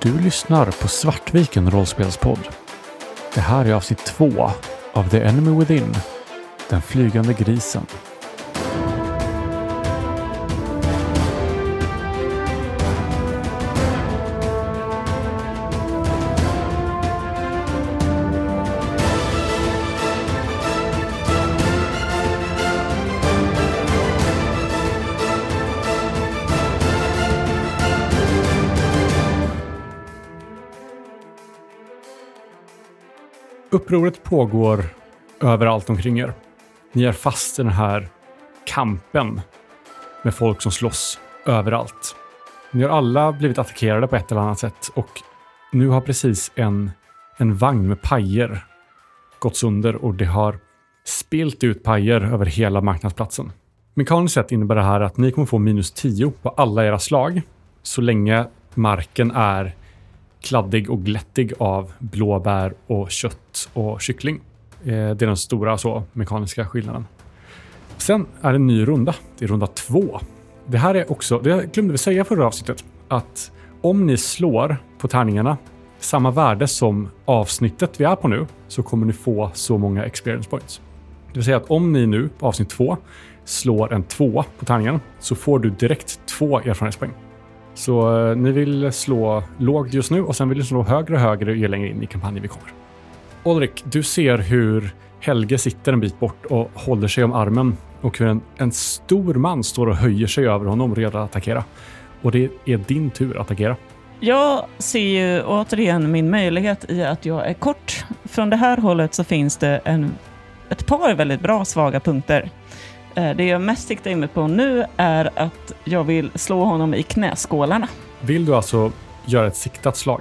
Du lyssnar på Svartviken rollspelspodd. Det här är avsnitt två av The Enemy Within, Den flygande grisen. Upproret pågår överallt omkring er. Ni är fast i den här kampen med folk som slåss överallt. Ni har alla blivit attackerade på ett eller annat sätt och nu har precis en, en vagn med pajer gått sönder och det har spilt ut pajer över hela marknadsplatsen. Mekaniskt sett innebär det här att ni kommer få minus 10 på alla era slag så länge marken är kladdig och glättig av blåbär och kött och kyckling. Eh, det är den stora så, mekaniska skillnaden. Sen är det en ny runda. Det är runda två. Det här är också, det glömde vi säga förra avsnittet, att om ni slår på tärningarna samma värde som avsnittet vi är på nu så kommer ni få så många experience points. Det vill säga att om ni nu på avsnitt två slår en två på tärningen så får du direkt två erfarenhetspoäng. Så eh, ni vill slå lågt just nu och sen vill ni slå högre och högre ju längre in i kampanjen vi kommer. Ulrik, du ser hur Helge sitter en bit bort och håller sig om armen och hur en, en stor man står och höjer sig över honom redo att attackera. Och det är din tur att agera. Jag ser ju återigen min möjlighet i att jag är kort. Från det här hållet så finns det en, ett par väldigt bra svaga punkter. Eh, Det jag mest siktar in mig på nu är att jag vill slå honom i knäskålarna. Vill du alltså göra ett siktat slag?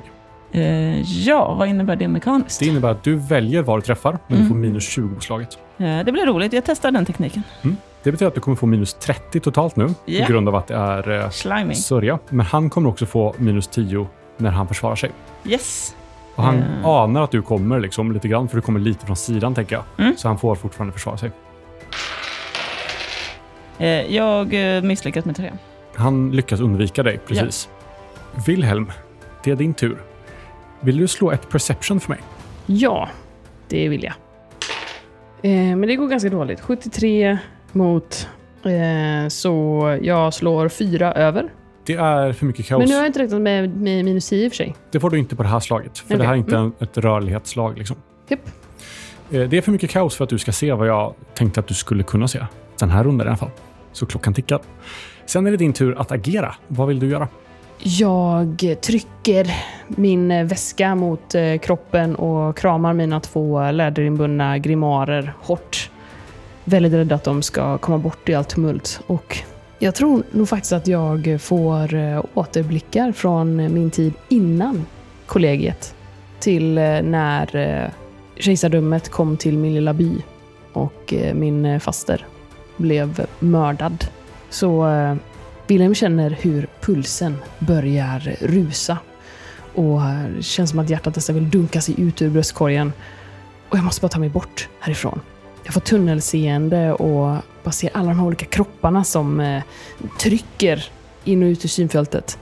Eh, Ja, vad innebär det mekaniskt? Det innebär att du väljer var du träffar, men du får minus 20 på slaget. Eh, Det blir roligt, jag testar den tekniken. Det betyder att du kommer få minus 30 totalt nu Ja. på grund av att det är eh, sörja. Men han kommer också få minus 10 när han försvarar sig. Yes. Och han Mm. anar att du kommer liksom lite grann, för du kommer lite från sidan tänker jag. Mm. Så han får fortfarande försvara sig. Eh, Jag eh, misslyckas med tre. Han lyckas undvika dig, precis. Wilhelm, det är din tur. Vill du slå ett perception för mig? Ja, det vill jag. Eh, men det går ganska dåligt. 73 mot... Eh, så jag slår fyra över. Det är för mycket kaos. Men nu har jag inte räknat med, med minus 10 i och för sig. Det får du inte på det här slaget, för Okej, det här är inte mm. en, ett rörlighetsslag. Liksom. Japp. Eh, Det är för mycket kaos för att du ska se vad jag tänkte att du skulle kunna se. Den här rundan i alla fall. Så klockan tickar. Sen är det din tur att agera. Vad vill du göra? Jag trycker min väska mot eh, kroppen och kramar mina två läderinbundna grimarer hårt. Väldigt rädd att de ska komma bort i allt tumult. Och jag tror nog faktiskt att jag får eh, återblickar från min tid innan kollegiet. Till eh, när kejsardömet kom till min lilla by och min faster blev mördad. Så eh, Wilhelm känner hur pulsen börjar rusa. Och eh, det känns som att hjärtat nästan vill dunka sig ut ur bröstkorgen. Och jag måste bara ta mig bort härifrån. Jag får tunnelseende och bara ser alla de här olika kropparna som eh, trycker in och ut ur synfältet.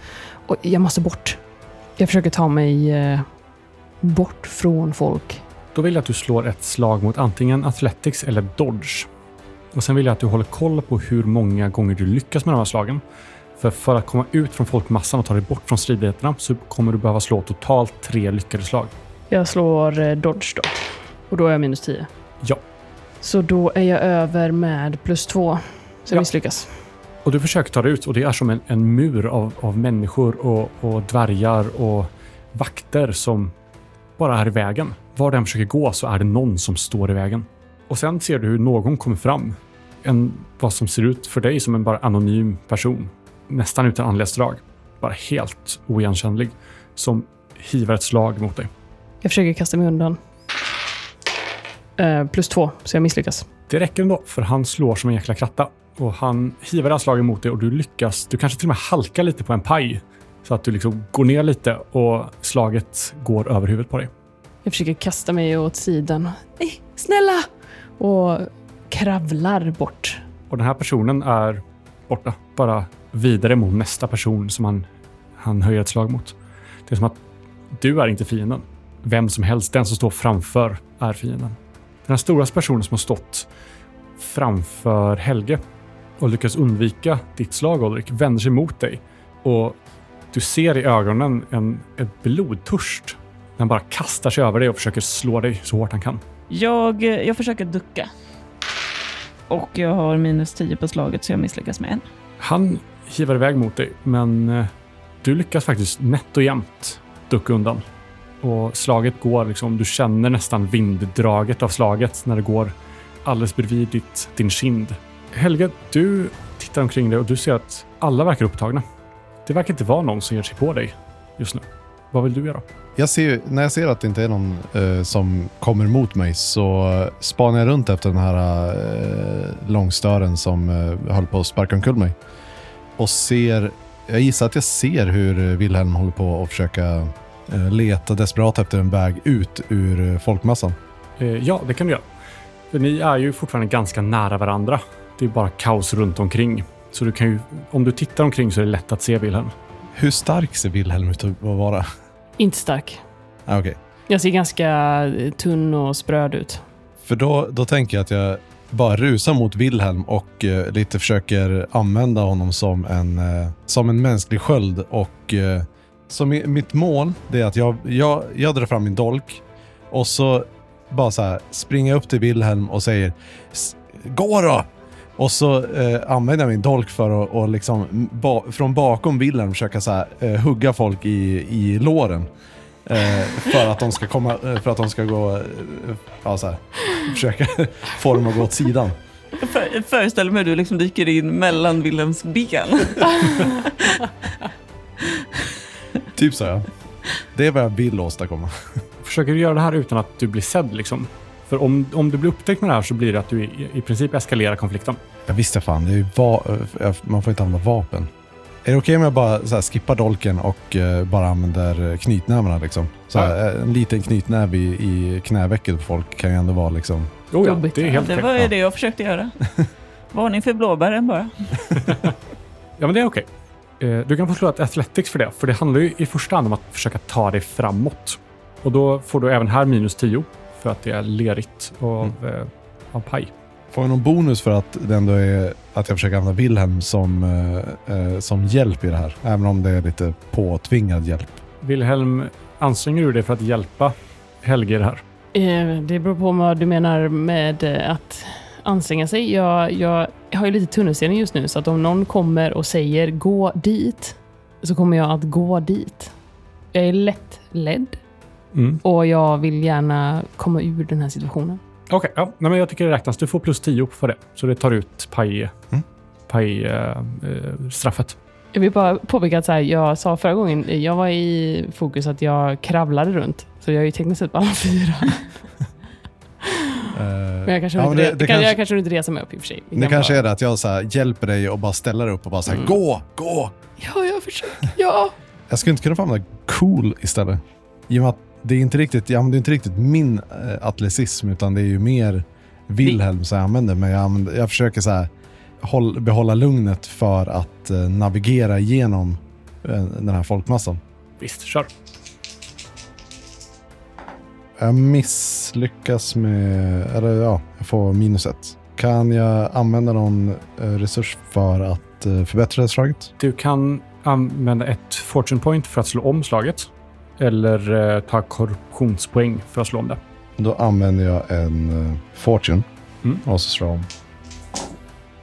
Och jag måste bort. Jag försöker ta mig eh, bort från folk. Då vill jag att du slår ett slag mot antingen Athletics eller Dodge. Och sen vill jag att du håller koll på hur många gånger du lyckas med de här slagen. För, för att komma ut från folkmassan och ta dig bort från stridigheterna så kommer du behöva slå totalt tre lyckade slag. Jag slår eh, dodge då. Och då är jag minus 10. Ja. Så då är jag över med plus 2. Så jag Ja. misslyckas. Och du försöker ta dig ut och det är som en, en mur av, av människor och, och dvärgar och vakter som bara är i vägen. Var den försöker gå så är det någon som står i vägen. Och sen ser du hur någon kommer fram. En, vad som ser ut för dig som en bara anonym person. Nästan utan anledsdrag. Bara helt oigenkännlig. Som hivar ett slag mot dig. Jag försöker kasta mig undan. Eh, plus 2, så jag misslyckas. Det räcker ändå, för han slår som en jäkla kratta. Och han hivar det slaget mot dig och du lyckas. Du kanske till och med halkar lite på en paj. Så att du liksom går ner lite och slaget går över huvudet på dig. Jag försöker kasta mig åt sidan. Nej, snälla! Och kravlar bort. Och den här personen är borta. Bara vidare mot nästa person som han, han höjer ett slag mot. Det är som att du är inte fienden. Vem som helst, den som står framför, är fienden. Den här stora personen som har stått framför Helge och lyckas undvika ditt slag, Ulrik, vänder sig mot dig. Och du ser i ögonen en, en blodtörst. Han bara kastar sig över dig och försöker slå dig så hårt han kan. Jag, jag försöker ducka. Och jag har minus 10 på slaget så jag misslyckas med en. Han hivar iväg mot dig, men eh, du lyckas faktiskt nätt och jämnt ducka undan. Och slaget går liksom, du känner nästan vinddraget av slaget när det går alldeles bredvid ditt, din kind. Helge, du tittar omkring dig och du ser att alla verkar upptagna. Det verkar inte vara någon som ger sig på dig just nu. Vad vill du göra? Jag ser, när jag ser att det inte är någon eh, som kommer mot mig så spanar jag runt efter den här eh, långstören som eh, höll på att sparka omkull mig. Och ser, jag gissar att jag ser hur Wilhelm håller på att försöka eh, leta desperat efter en väg ut ur eh, folkmassan. Eh, ja, det kan du göra. För ni är ju fortfarande ganska nära varandra. Det är bara kaos runt omkring. Så du kan ju, om du tittar omkring så är det lätt att se Wilhelm. Hur stark ser Wilhelm ut att vara? Inte stark. Ah, Okej. Jag ser ganska eh, tunn och spröd ut. För då, då tänker jag att jag bara rusar mot Wilhelm och eh, lite försöker använda honom som en, eh, som en mänsklig sköld. Och, eh, så mi- mitt mål det är att jag, jag, jag drar fram min dolk och så bara så här springer jag upp till Wilhelm och säger "S- Gå då! Och så eh, använder jag min dolk för att och liksom, ba, från bakom Wilhelm försöka så här, eh, hugga folk i, i låren. Eh, för att de ska komma, eh, för att de ska gå, eh, ja så här, försöka få dem att gå åt sidan. Jag för- föreställer mig hur du liksom dyker in mellan Wilhelms ben. Typ så ja. Det är vad jag vill åstadkomma. Försöker du göra det här utan att du blir sedd liksom? För om, om du blir upptäckt med det här så blir det att du i, i princip eskalerar konflikten. Jag visste fan, det är ju va- eh, man får inte använda vapen. Är det okej om jag bara så här, skippar dolken och eh, bara använder knytnävarna liksom? Så här, eh, En liten knytnäve i, i knävecket på folk kan ju ändå vara liksom... Jo, ja, det är helt Det var ju det jag försökte göra. Varning för blåbären bara. Ja, men det är okej. Eh, Du kan få slå ett Athletics för det, för det handlar ju i första hand om att försöka ta dig framåt. Och då får du även här minus 10 för att det är lerigt av, eh, av paj. Får jag någon bonus för att det ändå är att jag försöker använda Wilhelm som, eh, eh, som hjälp i det här? Även om det är lite påtvingad hjälp. Wilhelm, anstränger du dig för att hjälpa Helge i det här? Eh, Det beror på vad du menar med eh, att anstränga sig. Jag, jag, jag har ju lite tunnelseende just nu, så att om någon kommer och säger gå dit, så kommer jag att gå dit. Jag är lätt ledd Mm. och jag vill gärna komma ur den här situationen. Okej, ja. Nej, men jag tycker det räknas. Du får plus 10 för det. Så det tar ut paj, Mm. paj eh, eh, straffet. Jag vill bara påpeka att så här, jag sa förra gången, jag var i fokus att jag kravlade runt. Så jag är ju tekniskt sett på alla fyra. Men jag kanske, Ja, inte, men det- det, det kan, kanske- jag kanske inte reser mig upp i och för sig. Det kan kanske bara- är det att jag så här, hjälper dig och bara ställer upp och bara så här, Mm. gå, gå! Ja, jag försöker. Ja. Jag skulle inte kunna få använda cool istället. I och med att det är inte riktigt, jag använder inte riktigt min äh, atletism utan det är ju mer Wilhelm som jag använder. Men jag, använder, jag försöker så här, håll, behålla lugnet för att eh, navigera igenom eh, den här folkmassan. Visst, kör. Jag misslyckas med, eller ja, jag får minus ett. Kan jag använda någon eh, resurs för att eh, förbättra det slaget? Du kan använda ett fortune point för att slå om slaget. Eller eh, ta korruptionspoäng för att slå om det. Då använder jag en eh, fortune Mm. och så slår jag om.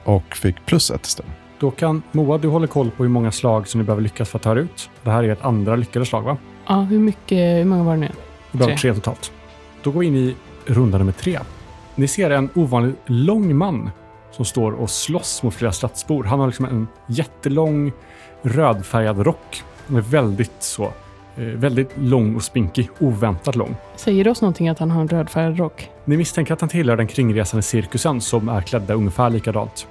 Och fick plus ett istället. Då kan Moa, du håller koll på hur många slag som du behöver lyckas för att ta dig ut. Det här är ett andra lyckade slag, va? ja, hur mycket, hur många var det nu? Du behöver Tre. tre totalt. Då går vi in i runda nummer tre. Ni ser en ovanligt lång man som står och slåss mot flera stadsbor. Han har liksom en jättelång rödfärgad rock. Den är väldigt så, väldigt lång och spinkig. Oväntat lång. Säger det oss någonting att han har en rödfärgad rock? Ni misstänker att han tillhör den kringresande cirkusen som är klädda ungefär likadant.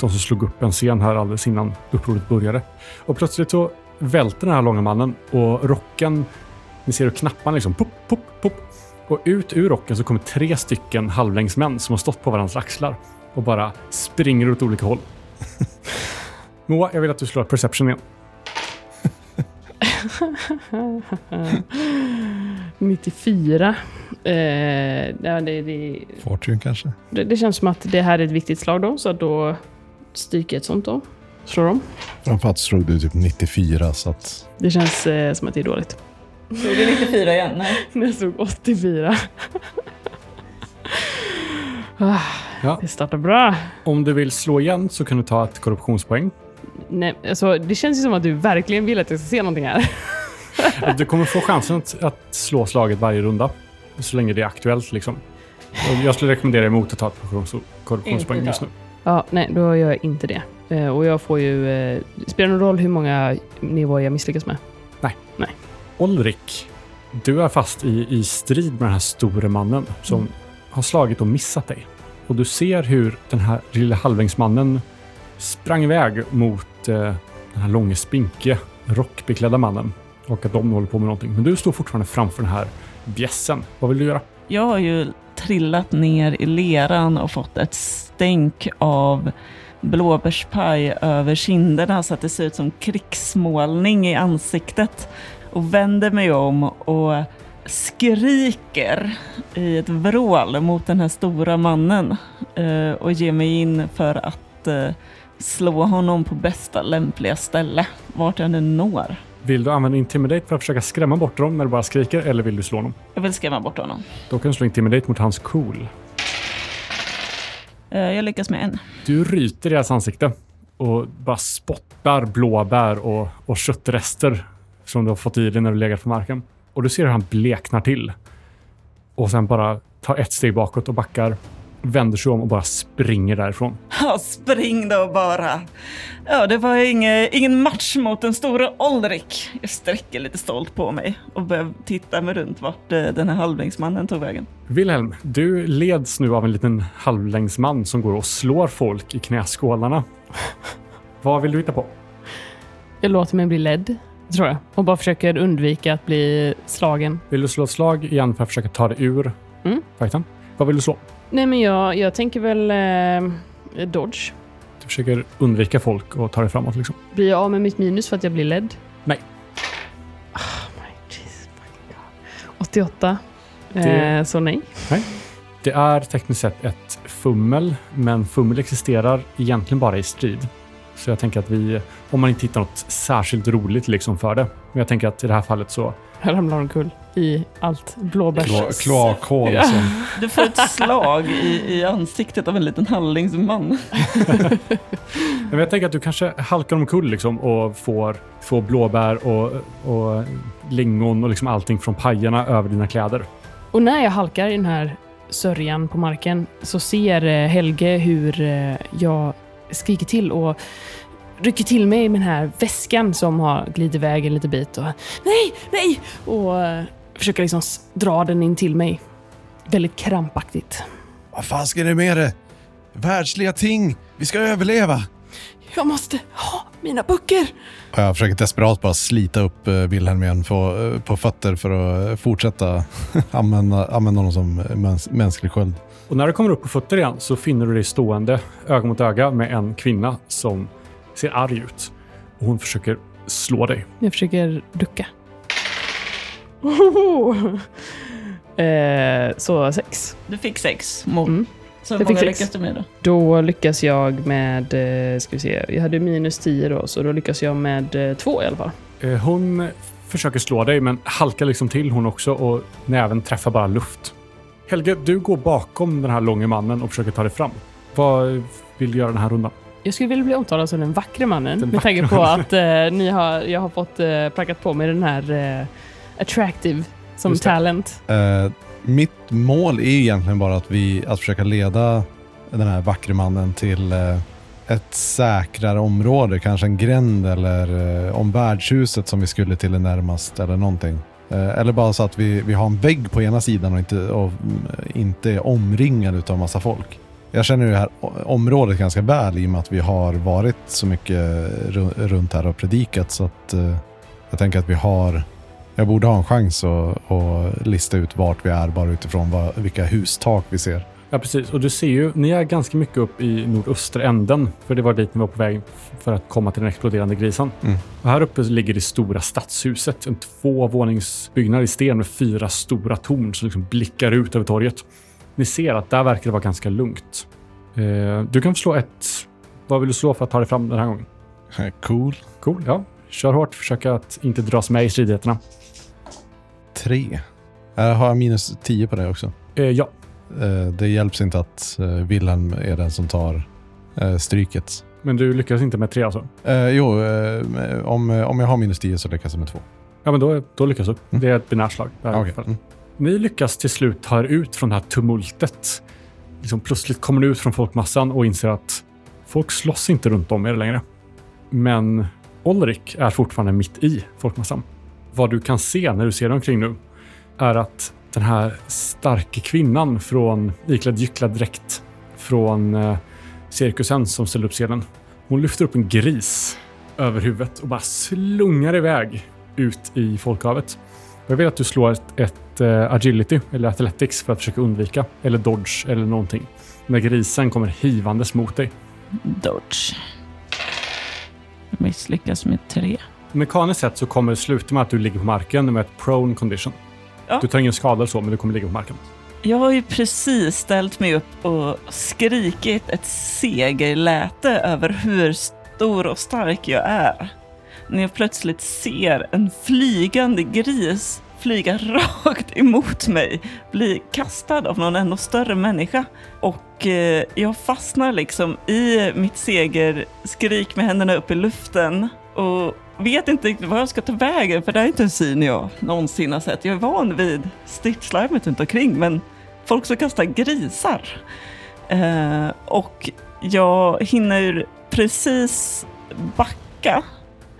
De som slog upp en scen här alldeles innan upproret började. Och plötsligt så välter den här långa mannen och rocken, ni ser hur knapparna liksom pop, pop, pop. Och ut ur rocken så kommer tre stycken halvlängdsmän som har stått på varandras axlar och bara springer åt olika håll. Moa, jag vill att du slår perception igen. 94. Eh, ja, det, det, Fortune kanske? det, det känns som att det här är ett viktigt slag då, så då stryker jag ett sånt då. Slår dem. Framförallt slog du typ 94 så att... Det känns eh, som att det är dåligt. Slog du 94 igen? Nej. Jag slog 84. ah, Ja. det startar bra. Om du vill slå igen så kan du ta ett korruptionspoäng. Nej, alltså, det känns ju som att du verkligen vill att jag ska se någonting här. Du kommer få chansen att, att slå slaget varje runda. Så länge det är aktuellt. Liksom. Jag skulle rekommendera emot att ta ett korruptions- korruptionspoäng just nu. Ja, nej, då gör jag inte det. Eh, och jag får ju... Eh, spelar det någon roll hur många nivåer jag misslyckas med? Olrik, du är fast i, i strid med den här store mannen som Mm. har slagit och missat dig. Och du ser hur den här lilla halvlängdsmannen sprang iväg mot eh, den här långe, spinke, rockbeklädda mannen. Och att de håller på med någonting. Men du står fortfarande framför den här bjässen. Vad vill du göra? Jag har ju trillat ner i leran och fått ett stänk av blåbärspaj över kinderna så att det ser ut som krigsmålning i ansiktet. Och vänder mig om och skriker i ett vrål mot den här stora mannen eh, och ger mig in för att eh, slå honom på bästa lämpliga ställe, vart jag nu når. Vill du använda Intimidate för att försöka skrämma bort dem när du bara skriker eller vill du slå honom? Jag vill skrämma bort honom. Då kan du slå Intimidate mot hans cool. Eh, jag lyckas med en. Du ryter i deras ansikte och bara spottar blåbär och, och köttrester som du har fått i dig när du legat på marken. Och du ser hur han bleknar till. Och sen bara tar ett steg bakåt och backar, vänder sig om och bara springer därifrån. Ja, spring då bara. Ja, det var inge, ingen match mot den stora Olrik. Jag sträcker lite stolt på mig och börjar titta mig runt vart eh, den här halvlängdsmannen tog vägen. Wilhelm, du leds nu av en liten halvlängdsman som går och slår folk i knäskålarna. Vad vill du hitta på? Jag låter mig bli ledd, tror jag. Och bara försöker undvika att bli slagen. Vill du slå ett slag igen för att försöka ta dig ur Mm. fighten? Vad vill du slå? Nej, men jag, jag tänker väl eh, dodge. Du försöker undvika folk och ta dig framåt liksom. Blir jag av med mitt minus för att jag blir ledd? Nej. Oh my, Jesus, my God. 88. Det- Eh, så nej. Det är tekniskt sett ett fummel, men fummel existerar egentligen bara i strid. Så jag tänker att vi, om man inte hittar något särskilt roligt liksom för det. Men jag tänker att i det här fallet så, Jag ramlar omkull i allt blåbärs... Klo- Kloakhål Ja. som... Du får ett slag i, i ansiktet av en liten halvlängdsman. men jag tänker att du kanske halkar omkull liksom och får, får blåbär och, och lingon och liksom allting från pajerna över dina kläder. Och när jag halkar i den här sörjan på marken så ser eh, Helge hur eh, jag skriker till och rycker till mig med den här väskan som har glidit iväg en liten bit. Och, nej, nej! Och eh, försöker liksom dra den in till mig. Väldigt krampaktigt. Vad fan ska det med det? Världsliga ting! Vi ska överleva! Jag måste ha mina böcker! Jag försöker desperat bara slita upp eh, Wilhelm igen på, eh, på fötter för att eh, fortsätta använda, använda honom som mäns, mänsklig sköld. Och när du kommer upp på fötter igen så finner du dig stående öga mot öga med en kvinna som ser arg ut. Och hon försöker slå dig. Jag försöker ducka. Ohoho. Eh, så sex. Du fick sex. Mot. Mm. Så hur många lyckas du med då? Då lyckas jag med, eh, ska vi se, jag hade minus 10 då, så då lyckas jag med eh, två i alla fall. Eh, Hon försöker slå dig, men halkar liksom till hon också och näven träffar bara luft. Helge, du går bakom den här långe mannen och försöker ta dig fram. Vad vill du göra den här rundan? Jag skulle vilja bli omtalad som den vackre mannen, Den med tanke på att eh, ni har, jag har fått eh, prackat på mig den här eh, attractive som talent. Eh, mitt mål är ju egentligen bara att, vi, att försöka leda den här vackre mannen till eh, ett säkrare område. Kanske en gränd eller eh, om värdshuset som vi skulle till närmast eller någonting. Eh, eller bara så att vi, vi har en vägg på ena sidan och inte, och, eh, inte är omringade av massa folk. Jag känner ju det här området ganska väl i och med att vi har varit så mycket eh, runt här och predikat. Så att jag tänker att vi har jag borde ha en chans att, att lista ut vart vi är bara utifrån vad, vilka hustak vi ser. Ja, precis. Och du ser ju, ni är ganska mycket upp i nordöstra änden, för det var dit ni var på väg för att komma till den exploderande grisen. Mm. Och här uppe ligger det stora stadshuset, en tvåvåningsbyggnad i sten med fyra stora torn som liksom blickar ut över torget. Ni ser att där verkar det vara ganska lugnt. Eh, du kan slå ett... Vad vill du slå för att ta dig fram den här gången? Cool. Cool, ja. Kör hårt, försöka att inte dras med i stridigheterna. Tre. Här har jag minus 10 på det också. Eh, ja, Eh, Det hjälps inte att eh, Wilhelm är den som tar eh, stryket. men du lyckades inte med tre alltså? Eh, jo, eh, om, om jag har minus 10 så lyckas jag med två. Ja, men då, då lyckas du. Mm. Det är ett binärt slag. Fallet. Mm. Ni lyckas till slut ta er ut från det här tumultet. Liksom plötsligt kommer ni ut från folkmassan och inser att folk slåss inte runt om er längre. Men Olrik är fortfarande mitt i folkmassan. Vad du kan se när du ser dig omkring nu är att den här starka kvinnan från iklädd gycklad dräkt från eh, cirkusen som ställer upp scenen. Hon lyfter upp en gris över huvudet och bara slungar iväg ut i folkhavet. Jag vill att du slår ett, ett eh, agility eller athletics för att försöka undvika. Eller dodge eller någonting. När grisen kommer hivandes mot dig. Dodge. Misslyckas med tre. Mekaniskt sett så kommer det sluta med att du ligger på marken med ett prone condition. Ja. Du tar ingen skada så, men du kommer ligga på marken. Jag har ju precis ställt mig upp och skrikit ett segerläte över hur stor och stark jag är. När jag plötsligt ser en flygande gris flyga rakt emot mig, bli kastad av någon ännu större människa. Och eh, jag fastnar liksom i mitt segerskrik med händerna upp i luften och vet inte riktigt vad jag ska ta vägen för det är inte en syn jag någonsin har sett. Jag är van vid stridslarmet runt omkring men folk som kastar grisar. Eh, och jag hinner precis backa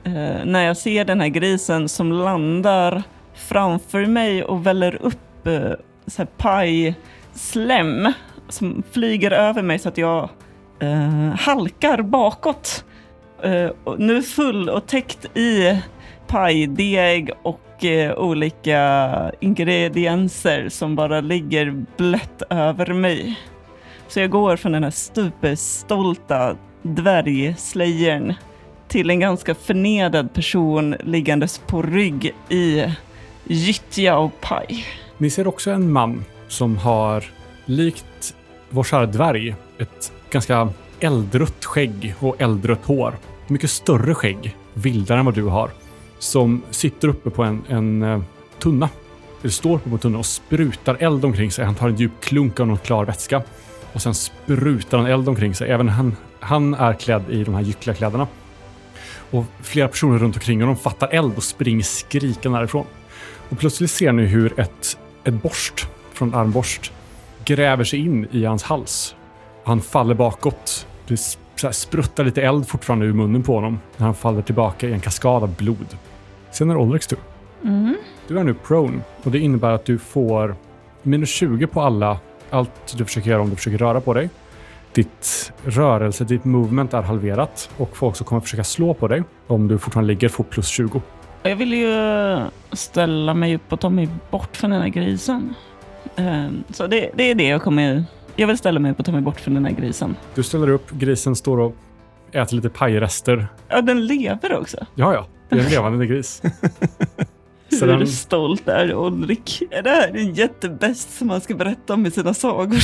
eh, när jag ser den här grisen som landar framför mig och väller upp eh, så här pajslem som flyger över mig så att jag eh, halkar bakåt. Eh, nu full och täckt i pajdeg och eh, olika ingredienser som bara ligger blött över mig. Så jag går från den här superstolta dvärgslöjern till en ganska förnedrad person liggandes på rygg i gyttja och paj. Ni ser också en man som har, likt vår kära dvärg, ett ganska eldrött skägg och eldrött hår. Mycket större skägg, vildare än vad du har. Som sitter uppe på en, en eh, tunna. Eller står uppe på en tunna och sprutar eld omkring sig. Han tar en djup klunk av någon klar vätska. Och sen sprutar han eld omkring sig. Även han, han är klädd i de här gyckliga kläderna. Och flera personer runt omkring honom fattar eld och springer skrikande därifrån. Och plötsligt ser ni hur ett, ett borst från en armborst gräver sig in i hans hals. Han faller bakåt. Det spruttar lite eld fortfarande ur munnen på honom när han faller tillbaka i en kaskad av blod. Sen är det Olriks tur. Du är nu prone och det innebär att du får minus 20 på alla, allt du försöker göra om du försöker röra på dig. Ditt rörelse, ditt movement är halverat och folk som kommer försöka slå på dig om du fortfarande ligger får plus 20. Jag vill ju ställa mig upp och ta mig bort från den här grisen. Ehm, Så det, det är det jag kommer... Jag vill ställa mig upp och ta mig bort från den här grisen. Du ställer upp, grisen står och äter lite pajrester. Ja, den lever också. Ja, ja, det är en levande gris. Så Hur den- stolt är Ulrik? Är det här en jättebäst som man ska berätta om i sina sagor?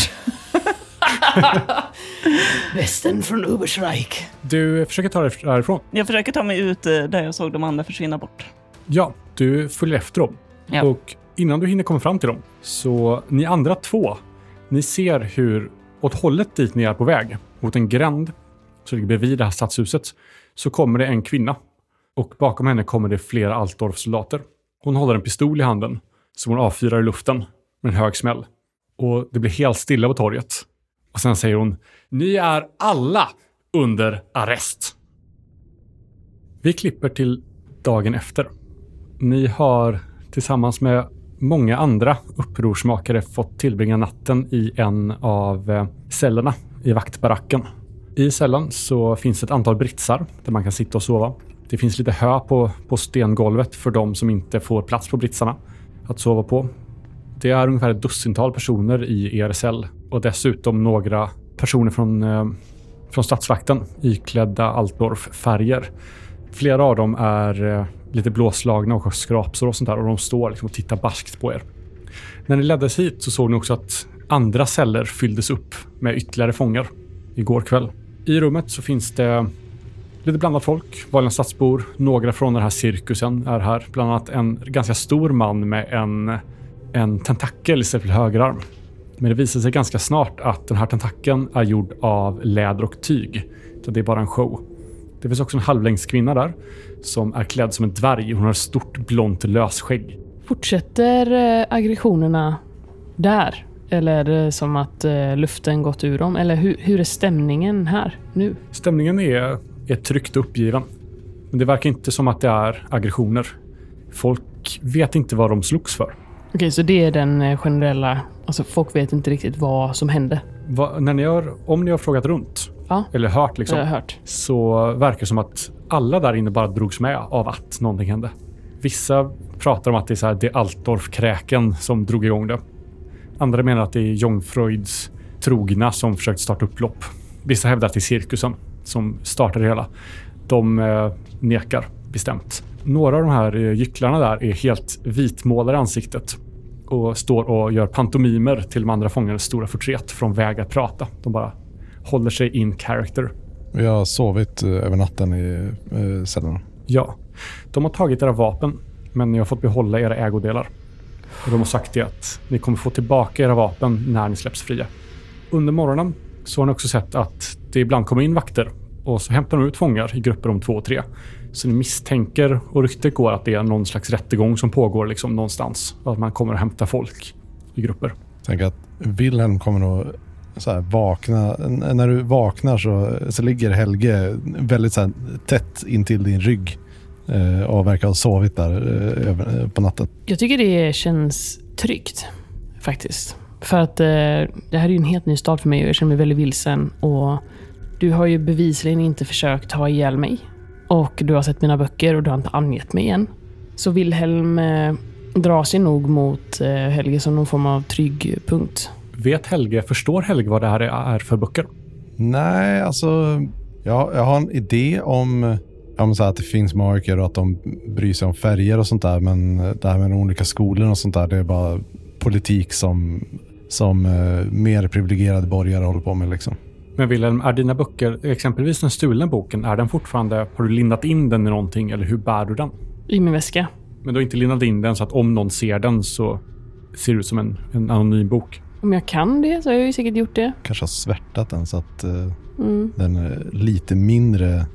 Västen från Uberschreik. Du försöker ta dig därifrån. Jag försöker ta mig ut eh, där jag såg de andra försvinna bort. Ja, du följer efter dem. Ja. Och innan du hinner komma fram till dem, så ni andra två, ni ser hur åt hållet dit ni är på väg, mot en gränd som ligger bredvid det här stadshuset, så kommer det en kvinna. Och bakom henne kommer det flera Altdorf-soldater. Hon håller en pistol i handen som hon avfyrar i luften med en hög smäll. Och det blir helt stilla på torget. Och sen säger hon, ni är alla under arrest. Vi klipper till dagen efter. Ni har tillsammans med många andra upprorsmakare fått tillbringa natten i en av eh, cellerna i vaktbaracken. I cellen så finns ett antal britsar där man kan sitta och sova. Det finns lite hö på, på stengolvet för de som inte får plats på britsarna att sova på. Det är ungefär ett dussintal personer i er cell och dessutom några personer från, eh, från statsvakten iklädda Altdorf-färger. Flera av dem är eh, lite blåslagna och har skrapsår och sånt där och de står liksom och tittar barskt på er. När ni leddes hit så såg ni också att andra celler fylldes upp med ytterligare fångar igår kväll. I rummet så finns det lite blandat folk, vanliga stadsbor. Några från den här cirkusen är här. Bland annat en ganska stor man med en, en tentakel istället för högerarm. Men det visar sig ganska snart att den här tentakeln är gjord av läder och tyg. Så det är bara en show. Det finns också en halvlängdskvinna där som är klädd som en dvärg. Hon har ett stort blont lösskägg. Fortsätter eh, aggressionerna där? Eller är det som att eh, luften gått ur dem? Eller hur, hur är stämningen här nu? Stämningen är, är tryckt och uppgiven. Men det verkar inte som att det är aggressioner. Folk vet inte vad de slogs för. Okej, så det är den eh, generella... Alltså folk vet inte riktigt vad som hände. Va, när ni har, om ni har frågat runt, Ja. eller hört liksom, hört. så verkar det som att alla där inne bara drogs med av att någonting hände. Vissa pratar om att det är så här, det är Altdorf-kräken som drog igång det. Andra menar att det är Jongfreuds trogna som försökt starta upplopp. Vissa hävdar att det är cirkusen som startade det hela. De eh, nekar bestämt. Några av de här eh, gycklarna där är helt vitmålade i ansiktet och står och gör pantomimer till de andra fångarnas stora förtret från väg att prata. De bara håller sig in character. Vi har sovit eh, över natten i eh, cellerna. Ja, de har tagit era vapen, men ni har fått behålla era ägodelar. Och de har sagt det att ni kommer få tillbaka era vapen när ni släpps fria. Under morgonen så har ni också sett att det ibland kommer in vakter och så hämtar de ut fångar i grupper om två och tre. Så ni misstänker, och ryktet går att det är någon slags rättegång som pågår liksom någonstans. Och att man kommer att hämta folk i grupper. Tänk att Wilhelm kommer nog så här vakna. När du vaknar så, så ligger Helge väldigt så här tätt intill din rygg eh, och verkar ha sovit där eh, eh, på natten. Jag tycker det känns tryggt, faktiskt. För att eh, det här är ju en helt ny start för mig och jag känner mig väldigt vilsen. Och du har ju bevisligen inte försökt ta ihjäl mig. Och du har sett mina böcker och du har inte angett mig än. Så Wilhelm eh, drar sig nog mot eh, Helge som någon form av trygg punkt. Vet Helge, förstår Helge vad det här är för böcker? Nej, alltså jag, jag har en idé om, om så här att det finns magiker och att de bryr sig om färger och sånt där. Men det här med de olika skolorna och sånt där, det är bara politik som, som eh, mer privilegierade borgare håller på med. Liksom. Men Wilhelm, är dina böcker, exempelvis den stulna boken, är den fortfarande, har du lindat in den i någonting eller hur bär du den? I min väska. Men du har inte lindat in den så att om någon ser den så ser det ut som en, en anonym bok. Om jag kan det så har jag ju säkert gjort det. Kanske har svärtat den så att eh, Mm. den är lite mindre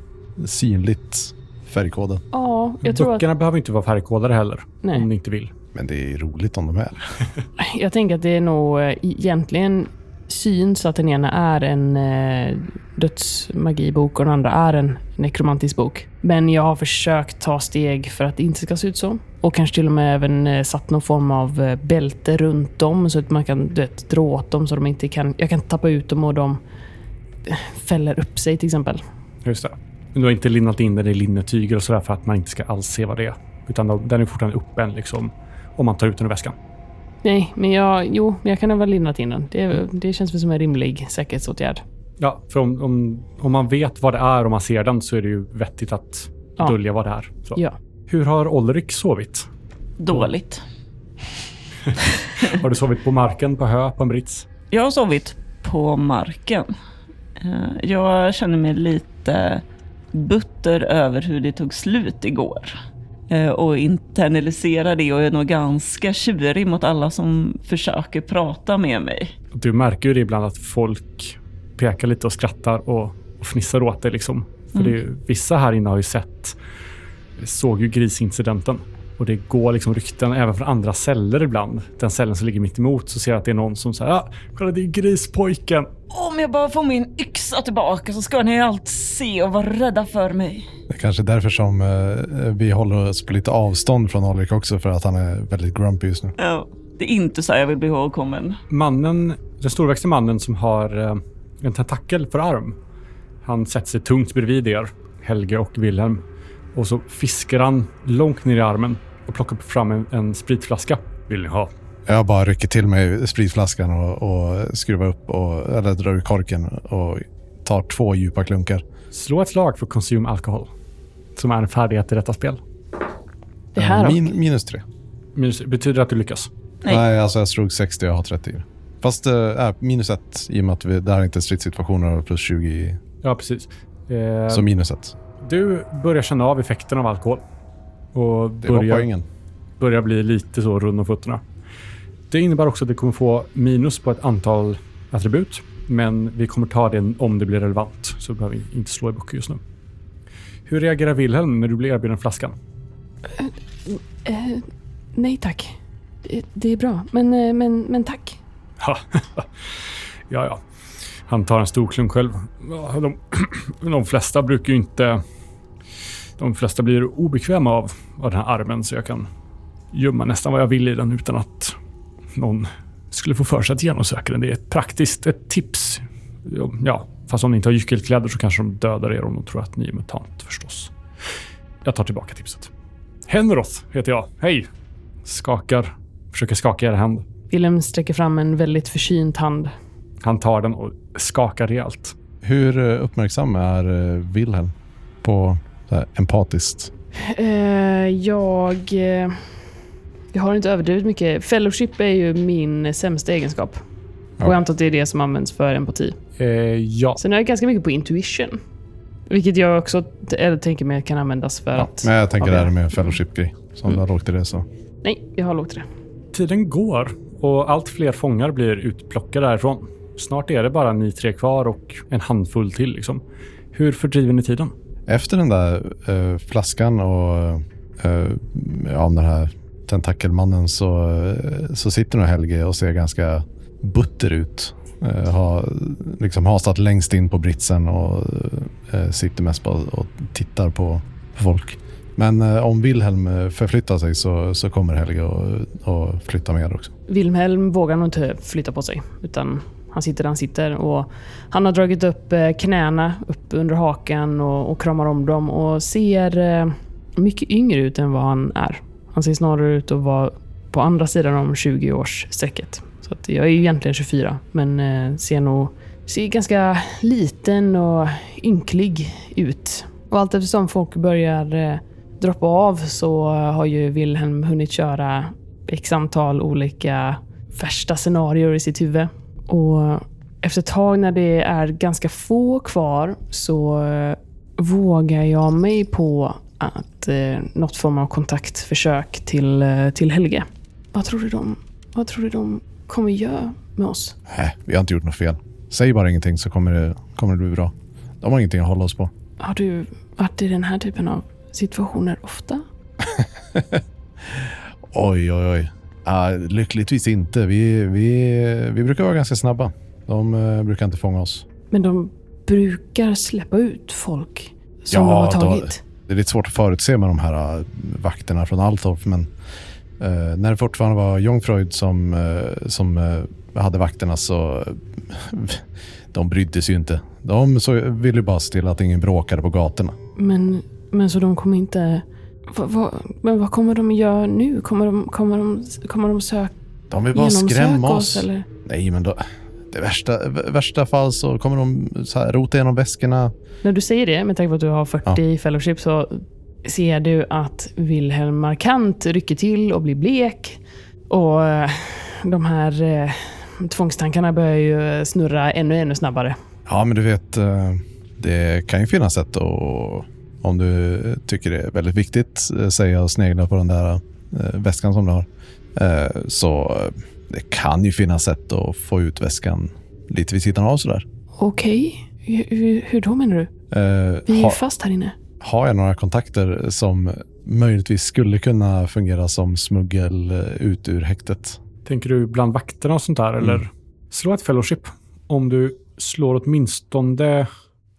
synligt färgkodad. Ja, jag tror att... Böckerna behöver inte vara färgkodade heller, Nej. om ni inte vill. Men det är roligt om de är. Jag tänker att det är nog eh, egentligen syns att den ena är en eh, dödsmagibok och den andra är en nekromantisk bok. Men jag har försökt ta steg för att det inte ska se ut så. Och kanske till och med även eh, satt någon form av eh, bälte runt dem så att man kan du vet, dra åt dem så de inte kan... Jag kan tappa ut dem och de eh, fäller upp sig till exempel. Just det. Men du har inte linnat in den i linnetyger och sådär för att man inte ska alls se vad det är. Utan de- den är fortfarande öppen liksom, om man tar ut den ur väskan. Nej, men jag... Jo, jag kan ha väl linnat in den. Det, det känns väl som en rimlig säkerhetsåtgärd. Ja, för om, om, om man vet vad det är och man ser den så är det ju vettigt att Ja. dölja vad det är. Så. Ja. Hur har Olrik sovit? Dåligt. Har du sovit på marken, på hö, på en brits? Jag har sovit på marken. Eh, Jag känner mig lite butter över hur det tog slut igår. Eh, Och internaliserar det och är nog ganska tjurig mot alla som försöker prata med mig. Du märker ju det ibland att folk pekar lite och skrattar och, och fnissar åt dig. Liksom. För det är, vissa här inne har ju sett, såg ju grisincidenten. Och det går liksom rykten även från andra celler ibland. Den cellen som ligger mitt emot så ser jag att det är någon som säger ah, kolla det är grispojken. Om jag bara får min yxa tillbaka så ska ni allt se och vara rädda för mig. Det är kanske är därför som eh, vi håller oss på lite avstånd från Ulrik också för att han är väldigt grumpy just nu. Ja, det är inte så jag vill bli ihågkommen. Mannen, den storväxte mannen som har eh, en tentakel för arm. Han sätter sig tungt bredvid er, Helge och Wilhelm. Och så fiskar han långt ner i armen och plockar fram en, en spritflaska. Vill ni ha? Jag bara rycker till mig spritflaskan och, och skruvar upp, och, eller drar ur korken och tar två djupa klunkar. Slå ett slag för consume alkohol. Som är en färdighet i detta spel. Det här Eh, och- min, minus tre. Minus, betyder det att du lyckas? Nej. Nej, alltså jag slog 60 och jag har 30. Fast äh, minus ett i och med att vi, det här är inte stridssituationer och plus 20. i- Ja, precis. Eh, Så minus ett. Du börjar känna av effekten av alkohol. Och Det var börjar, poängen. börjar bli lite så rund om fötterna. Det innebär också att du kommer få minus på ett antal attribut. Men vi kommer ta det om det blir relevant. Så behöver vi inte slå i böcker just nu. Hur reagerar Wilhelm när du blir erbjuden flaskan? Eh, nej tack. Det, det är bra, men, eh, men, men tack. Ja, ja. Han tar en stor klunk själv. De, de flesta brukar ju inte... De flesta blir obekväma av, av den här armen så jag kan gömma nästan vad jag vill i den utan att någon skulle få för sig att genomsöka den. Det är ett praktiskt ett tips. Ja, fast om ni inte har gyckelkläder så kanske de dödar er om de tror att ni är mutant förstås. Jag tar tillbaka tipset. Henroth heter jag. Hej! Skakar. Försöker skaka er hand. Willem sträcker fram en väldigt försynt hand. Han tar den och skakar rejält. Hur eh, uppmärksam är eh, Wilhelm på här, empatiskt? Eh, jag... Eh, jag har inte överdrivet mycket. Fellowship är ju min sämsta egenskap. Ja. Och jag antar att det är det som används för empati. Eh, ja. Sen är jag ganska mycket på intuition. Vilket jag också eller tänker mig kan användas för Ja, att... men jag tänker det det- här med fellowship-grej. Som Mm. du har lågt i det så. Nej, jag har lågt i det. Tiden går och allt fler fångar blir utplockade därifrån. Snart är det bara ni tre kvar och en handfull till. Liksom. Hur fördriver ni tiden? Efter den där eh, flaskan och eh, ja, den här tentakelmannen så, eh, så sitter nog Helge och ser ganska butter ut. Eh, har liksom hasat längst in på britsen och eh, sitter mest bara och tittar på, på folk. Men eh, om Wilhelm eh, förflyttar sig så, så kommer Helge och, och flytta med också. Wilhelm vågar nog inte flytta på sig. Utan han sitter där han sitter. Och han har dragit upp eh, knäna upp under hakan och, och kramar om dem och ser eh, mycket yngre ut än vad han är. Han ser snarare ut att vara på andra sidan om 20-årsstrecket. Så att jag är ju egentligen 24, men eh, ser nog ser ganska liten och ynklig ut. Och allt eftersom folk börjar droppa av så har ju Wilhelm hunnit köra x antal olika värsta scenarier i sitt huvud. Och efter ett tag när det är ganska få kvar så eh, vågar jag mig på att eh, något form av kontaktförsök till, eh, till Helge. Vad tror du de, vad tror du de kommer göra med oss? Nej, vi har inte gjort något fel. Säg bara ingenting så kommer det, kommer det bli bra. De har ingenting att hålla oss på. Har du varit i den här typen av situationer ofta? Oj, oj, oj. Ah, lyckligtvis inte. Vi, vi, vi brukar vara ganska snabba. De eh, brukar inte fånga oss. Men de brukar släppa ut folk som Ja, de har då- tagit. Det är lite svårt att förutse med de här eh, vakterna från Altorp, men eh, när det fortfarande var Jungfreud som, eh, som eh, hade vakterna så de brydde sig ju inte. De så ville bara se till att ingen bråkade på gatorna. Men, men så de kommer inte... Va, va, men vad kommer de göra nu? Kommer de, kommer de, kommer de söka De vill bara skrämma oss. oss? Eller? Nej, men då, det värsta, värsta fall så kommer de så här, rota igenom väskorna. När du säger det, med tanke på att du har 40 i fellowship, så ser du att Wilhelm markant rycker till och blir blek. Och eh, de här eh, tvångstankarna börjar ju snurra ännu, ännu snabbare. Ja, men du vet, eh, det kan ju finnas sätt att, om du tycker det är väldigt viktigt, eh, säga och snegla på den där eh, väskan som du har. Eh, Så det kan ju finnas sätt att få ut väskan lite vid sidan av sådär. Okej, hur, hur, hur då menar du? Eh, Vi är ha, fast här inne. har jag några kontakter som möjligtvis skulle kunna fungera som smuggel ut ur häktet? Tänker du bland vakterna och sånt där? Eller Mm. slå ett fellowship. Om du slår åtminstone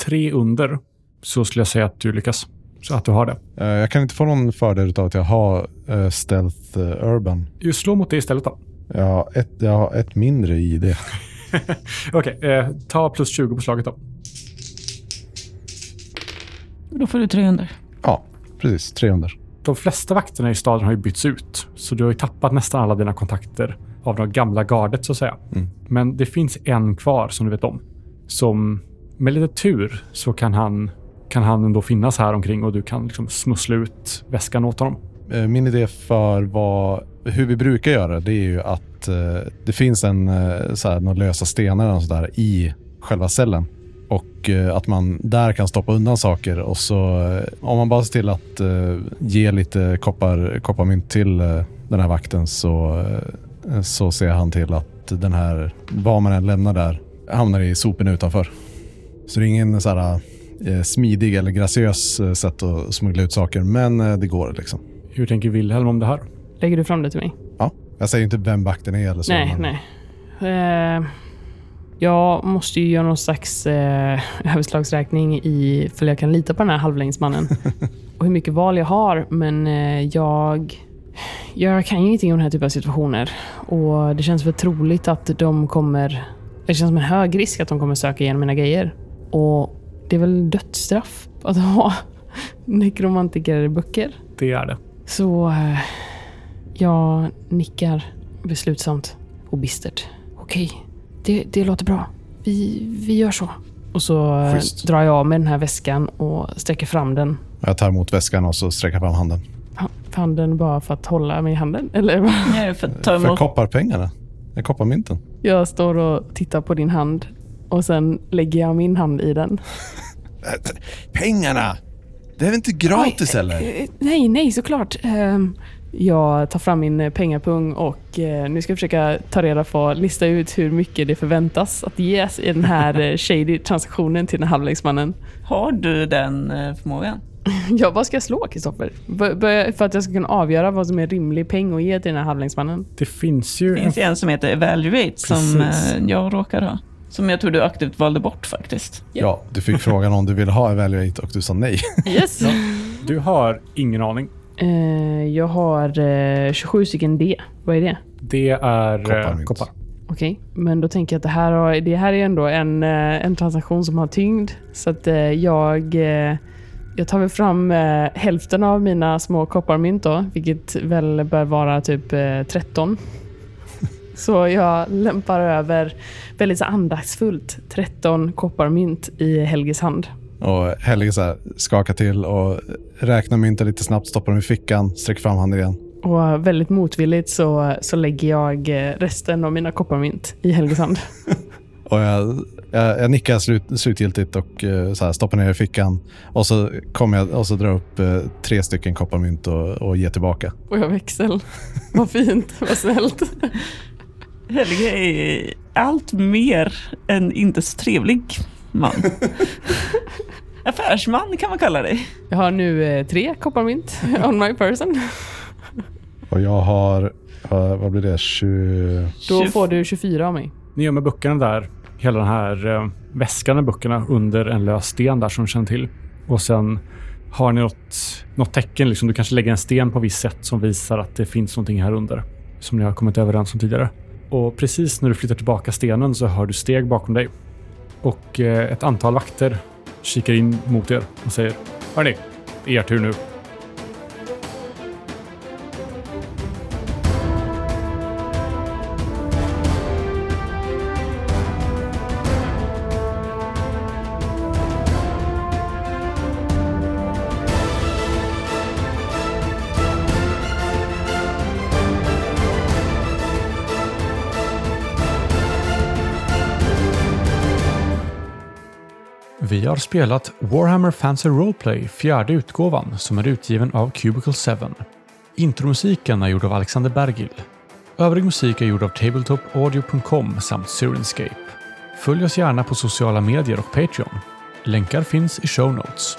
tre under så skulle jag säga att du lyckas. Så att du har det. Eh, Jag kan inte få någon fördel av att jag har eh, Stealth eh, Urban. Just slå mot det istället då. Jag har ett, jag har ett mindre i det. Okej, eh, ta plus 20 på slaget då. Då får du 300. Ja, precis. 300. De flesta vakterna i staden har ju bytts ut. Så du har ju tappat nästan alla dina kontakter av det gamla gardet så att säga. Mm. Men det finns en kvar som du vet om. Som med lite tur så kan han, kan han ändå finnas här omkring och du kan liksom smussla ut väskan åt honom. Eh, min idé för vad, hur vi brukar göra det är ju att eh, det finns en, eh, så här, några lösa stenar eller sådär i själva cellen. Och eh, att man där kan stoppa undan saker och så eh, om man bara ser till att eh, ge lite koppar, kopparmynt till eh, den här vakten så, eh, så ser han till att den här, vad man än lämnar där, hamnar i soporna utanför. Så det är ingen så här, smidig eller graciös eh, sätt att smuggla ut saker, men eh, det går liksom. Hur tänker Wilhelm om det här? Lägger du fram det till mig? Jag säger inte vem vakten är eller så. nej, men nej. Eh, jag måste ju göra någon slags eh, överslagsräkning i för jag kan lita på den här halvlängdsmannen. och hur mycket val jag har, men eh, jag... Jag kan ju ingenting om den här typen av situationer. Och det känns väl troligt att de kommer... Det känns som en hög risk att de kommer söka igenom mina grejer. Och det är väl dödsstraff att ha nekromantikerböcker. Det är det. Så eh, jag nickar beslutsamt och bistert. Okej, det, det låter bra. Vi, vi gör så. Och så eh, Schysst. drar jag av med den här väskan och sträcker fram den. Jag tar emot väskan och så sträcker fram handen. Ha- Handen bara för att hålla mig i handen? Eller? Nej, för att ta För emot. kopparpengarna. Är kopparmynten. Jag står och tittar på din hand och sen lägger jag min hand i den. Pengarna! Det är väl inte gratis Oj, eller? eh, Nej, nej, såklart. Ehm, Jag tar fram min eh, pengapung och eh, nu ska jag försöka ta reda på, lista ut hur mycket det förväntas att ges i den här eh, shady transaktionen till den här halvlängdsmannen. Har du den eh, förmågan? Ja, vad ska jag slå, Kristoffer? För att jag ska kunna avgöra vad som är rimlig peng att ge till den här halvlängdsmannen. Det finns ju Det finns en... som heter Evaluate som Precis. eh, jag råkar ha. Som jag tror du aktivt valde bort faktiskt. Ja, du fick frågan om du ville ha Evaluate och du sa nej. Yes. Du har ingen aning. Eh, jag har eh, 27 stycken D. Vad är det? Det är eh, Kopparmynt. koppar. Okej, men då tänker jag att det här, har, det här är ändå en, en transaktion som har tyngd. Så att jag, jag tar väl fram hälften av mina små kopparmynt då, vilket väl bör vara typ eh, 13. Så jag lämpar över väldigt så andaktsfullt 13 kopparmynt i Helges hand. Och Helge så här, skakar till och räknar mynten lite snabbt, stoppar dem i fickan, sträcker fram handen igen. Och väldigt motvilligt så, så lägger jag eh, resten av mina kopparmynt i Helges hand. Och jag, jag, jag nickar slut, slutgiltigt och eh, så här, stoppar ner i fickan. Och så kommer jag och så drar upp eh, tre stycken kopparmynt och, och ger tillbaka. Och jag växel. Vad fint, vad snällt. Helge är allt mer en inte så trevlig man. Affärsman kan man kalla dig. Jag har nu eh, tre kopparmynt on my person. Och jag har, eh, vad blir det, 20... Då får du 24 av mig. Ni gör med böckerna där, hela den här eh, väskan med böckerna under en lös sten där som du känner till. Och sen har ni något, något tecken, liksom, du kanske lägger en sten på visst sätt som visar att det finns någonting här under. Som ni har kommit överens om tidigare. Och precis när du flyttar tillbaka stenen så hör du steg bakom dig. Och eh, ett antal vakter kikar in mot er och säger Hörni, det är er tur nu. Spelat Warhammer Fantasy Roleplay, fjärde utgåvan, som är utgiven av Cubicle 7. Intromusiken är gjord av Alexander Bergil. Övrig musik är gjord av tabletopaudio.com samt Sirenscape. Följ oss gärna på sociala medier och Patreon. Länkar finns i show notes.